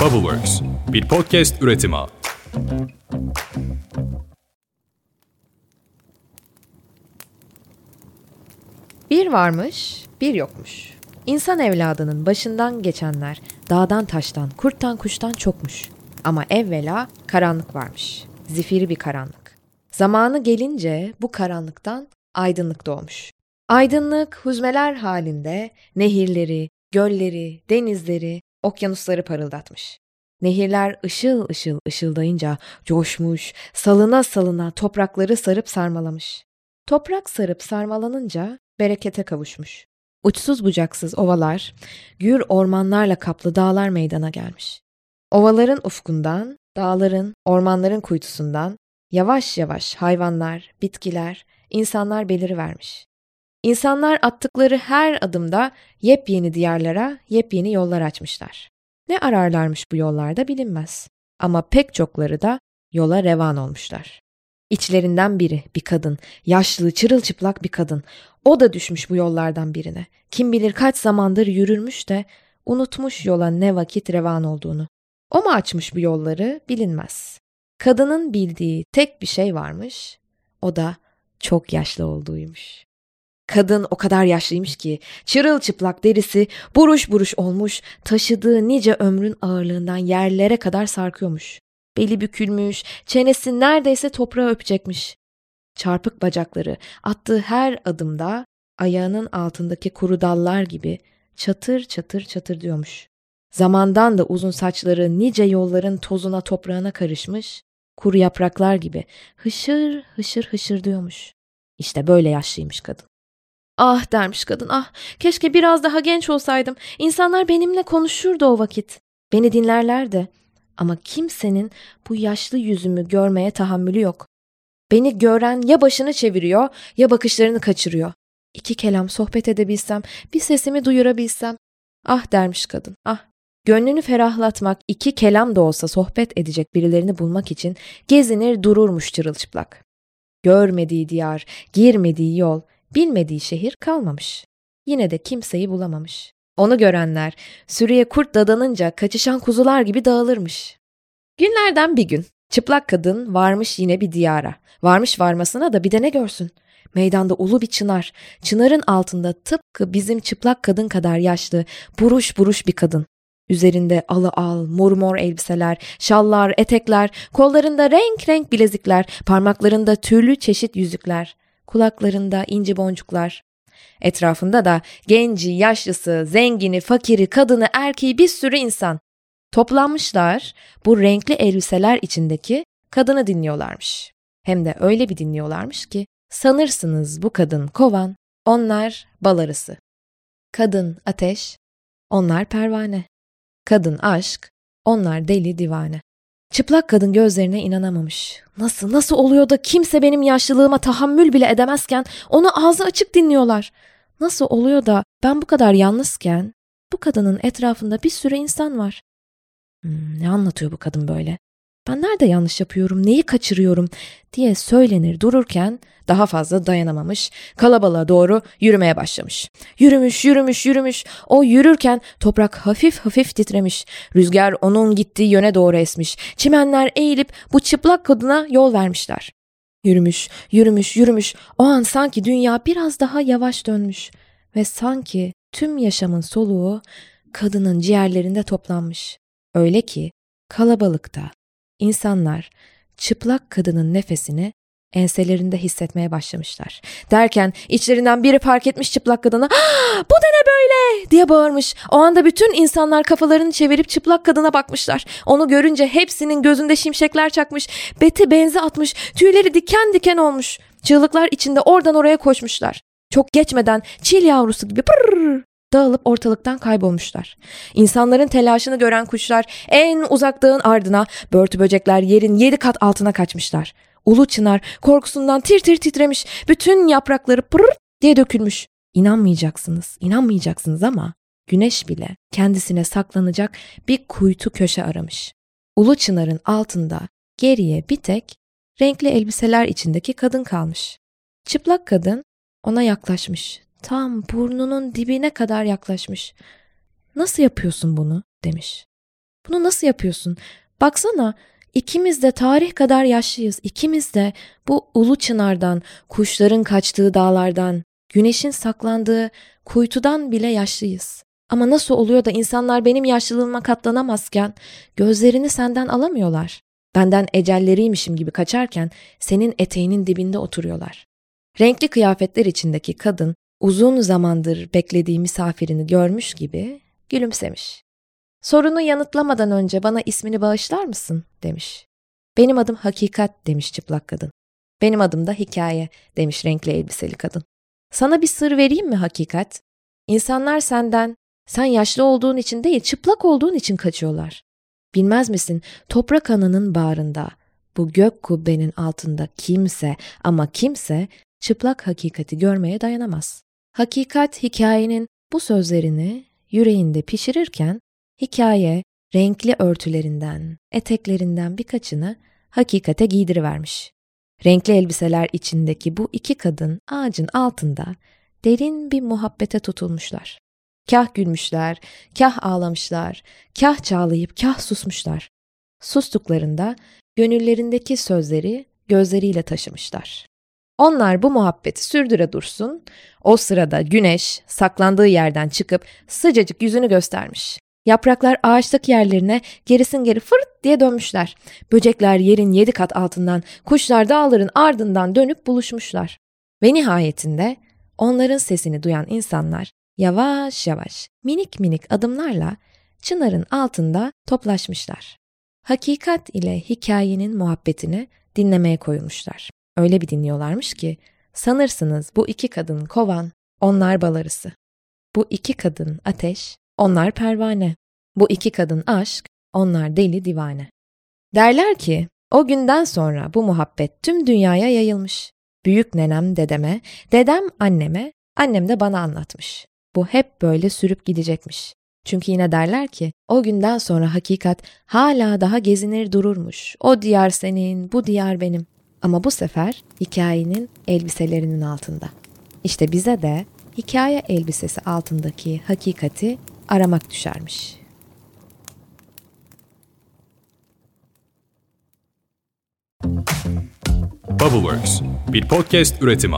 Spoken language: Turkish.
Bubbleworks, bir podcast üretimi. Bir varmış, bir yokmuş. İnsan evladının başından geçenler dağdan taştan, kurttan kuştan çokmuş. Ama evvela karanlık varmış. Zifiri bir karanlık. Zamanı gelince bu karanlıktan aydınlık doğmuş. Aydınlık huzmeler halinde nehirleri, gölleri, denizleri, okyanusları parıldatmış. Nehirler ışıl ışıl ışıldayınca coşmuş, salına salına toprakları sarıp sarmalamış. Toprak sarıp sarmalanınca berekete kavuşmuş. Uçsuz bucaksız ovalar, gür ormanlarla kaplı dağlar meydana gelmiş. Ovaların ufkundan, dağların, ormanların kuytusundan yavaş yavaş hayvanlar, bitkiler, insanlar belirivermiş. İnsanlar attıkları her adımda yepyeni diyarlara, yepyeni yollar açmışlar. Ne ararlarmış bu yollarda bilinmez. Ama pek çokları da yola revan olmuşlar. İçlerinden biri bir kadın, yaşlı, çırılçıplak bir kadın. O da düşmüş bu yollardan birine. Kim bilir kaç zamandır yürürmüş de unutmuş yola ne vakit revan olduğunu. O mu açmış bu yolları bilinmez. Kadının bildiği tek bir şey varmış. O da çok yaşlı olduğuymuş. Kadın o kadar yaşlıymış ki çırılçıplak derisi buruş buruş olmuş, taşıdığı nice ömrün ağırlığından yerlere kadar sarkıyormuş. Beli bükülmüş, çenesi neredeyse toprağı öpecekmiş. Çarpık bacakları attığı her adımda ayağının altındaki kuru dallar gibi çatır çatır çatır diyormuş. Zamandan da uzun saçları nice yolların tozuna toprağına karışmış, kuru yapraklar gibi hışır hışır hışır diyormuş. İşte böyle yaşlıymış kadın. Ah dermiş kadın ah keşke biraz daha genç olsaydım. İnsanlar benimle konuşurdu o vakit. Beni dinlerlerdi. Ama kimsenin bu yaşlı yüzümü görmeye tahammülü yok. Beni gören ya başını çeviriyor ya bakışlarını kaçırıyor. İki kelam sohbet edebilsem, bir sesimi duyurabilsem. Ah dermiş kadın, ah. Gönlünü ferahlatmak, iki kelam da olsa sohbet edecek birilerini bulmak için gezinir dururmuş çırılçıplak. Görmediği diyar, girmediği yol, bilmediği şehir kalmamış. Yine de kimseyi bulamamış. Onu görenler sürüye kurt dadanınca kaçışan kuzular gibi dağılırmış. Günlerden bir gün çıplak kadın varmış yine bir diyara. Varmış varmasına da bir de ne görsün? Meydanda ulu bir çınar. Çınarın altında tıpkı bizim çıplak kadın kadar yaşlı, buruş buruş bir kadın. Üzerinde alı al, mor mor elbiseler, şallar, etekler, kollarında renk renk bilezikler, parmaklarında türlü çeşit yüzükler, kulaklarında inci boncuklar. Etrafında da genci, yaşlısı, zengini, fakiri, kadını, erkeği bir sürü insan. Toplanmışlar bu renkli elbiseler içindeki kadını dinliyorlarmış. Hem de öyle bir dinliyorlarmış ki sanırsınız bu kadın kovan, onlar bal arısı. Kadın ateş, onlar pervane. Kadın aşk, onlar deli divane. Çıplak kadın gözlerine inanamamış. Nasıl, nasıl oluyor da kimse benim yaşlılığıma tahammül bile edemezken onu ağzı açık dinliyorlar? Nasıl oluyor da ben bu kadar yalnızken bu kadının etrafında bir sürü insan var? Hmm, ne anlatıyor bu kadın böyle? Ben nerede yanlış yapıyorum, neyi kaçırıyorum diye söylenir dururken daha fazla dayanamamış, kalabalığa doğru yürümeye başlamış. Yürümüş, yürümüş, yürümüş. O yürürken toprak hafif hafif titremiş. Rüzgar onun gittiği yöne doğru esmiş. Çimenler eğilip bu çıplak kadına yol vermişler. Yürümüş, yürümüş, yürümüş. O an sanki dünya biraz daha yavaş dönmüş ve sanki tüm yaşamın soluğu kadının ciğerlerinde toplanmış. Öyle ki kalabalıkta insanlar çıplak kadının nefesini enselerinde hissetmeye başlamışlar. Derken içlerinden biri fark etmiş çıplak kadına bu da ne böyle diye bağırmış. O anda bütün insanlar kafalarını çevirip çıplak kadına bakmışlar. Onu görünce hepsinin gözünde şimşekler çakmış. Beti benzi atmış. Tüyleri diken diken olmuş. Çığlıklar içinde oradan oraya koşmuşlar. Çok geçmeden çil yavrusu gibi pırr dağılıp ortalıktan kaybolmuşlar. İnsanların telaşını gören kuşlar en uzak dağın ardına, börtü böcekler yerin yedi kat altına kaçmışlar. Ulu çınar korkusundan tir tir titremiş, bütün yaprakları pırr diye dökülmüş. İnanmayacaksınız, inanmayacaksınız ama güneş bile kendisine saklanacak bir kuytu köşe aramış. Ulu çınarın altında geriye bir tek renkli elbiseler içindeki kadın kalmış. Çıplak kadın ona yaklaşmış. Tam burnunun dibine kadar yaklaşmış. Nasıl yapıyorsun bunu? demiş. Bunu nasıl yapıyorsun? Baksana ikimiz de tarih kadar yaşlıyız. İkimiz de bu ulu çınardan, kuşların kaçtığı dağlardan, güneşin saklandığı kuytudan bile yaşlıyız. Ama nasıl oluyor da insanlar benim yaşlılığıma katlanamazken gözlerini senden alamıyorlar? Benden ecelleriymişim gibi kaçarken senin eteğinin dibinde oturuyorlar. Renkli kıyafetler içindeki kadın uzun zamandır beklediği misafirini görmüş gibi gülümsemiş. Sorunu yanıtlamadan önce bana ismini bağışlar mısın demiş. Benim adım Hakikat demiş çıplak kadın. Benim adım da Hikaye demiş renkli elbiseli kadın. Sana bir sır vereyim mi Hakikat? İnsanlar senden sen yaşlı olduğun için değil çıplak olduğun için kaçıyorlar. Bilmez misin toprak ananın bağrında bu gök kubbenin altında kimse ama kimse çıplak hakikati görmeye dayanamaz. Hakikat hikayenin bu sözlerini yüreğinde pişirirken hikaye renkli örtülerinden, eteklerinden birkaçını hakikate giydirivermiş. Renkli elbiseler içindeki bu iki kadın ağacın altında derin bir muhabbete tutulmuşlar. Kah gülmüşler, kah ağlamışlar, kah çağlayıp kah susmuşlar. Sustuklarında gönüllerindeki sözleri gözleriyle taşımışlar. Onlar bu muhabbeti sürdüre dursun, o sırada güneş saklandığı yerden çıkıp sıcacık yüzünü göstermiş. Yapraklar ağaçtaki yerlerine gerisin geri fırt diye dönmüşler. Böcekler yerin yedi kat altından, kuşlar dağların ardından dönüp buluşmuşlar. Ve nihayetinde onların sesini duyan insanlar yavaş yavaş minik minik adımlarla çınarın altında toplaşmışlar. Hakikat ile hikayenin muhabbetini dinlemeye koyulmuşlar. Öyle bir dinliyorlarmış ki sanırsınız bu iki kadın kovan, onlar balarısı. Bu iki kadın ateş, onlar pervane. Bu iki kadın aşk, onlar deli divane. Derler ki o günden sonra bu muhabbet tüm dünyaya yayılmış. Büyük nenem dedeme, dedem anneme, annem de bana anlatmış. Bu hep böyle sürüp gidecekmiş. Çünkü yine derler ki o günden sonra hakikat hala daha gezinir dururmuş. O diyar senin, bu diyar benim. Ama bu sefer hikayenin elbiselerinin altında. İşte bize de hikaye elbisesi altındaki hakikati aramak düşermiş. Bubbleworks bir podcast üretimi.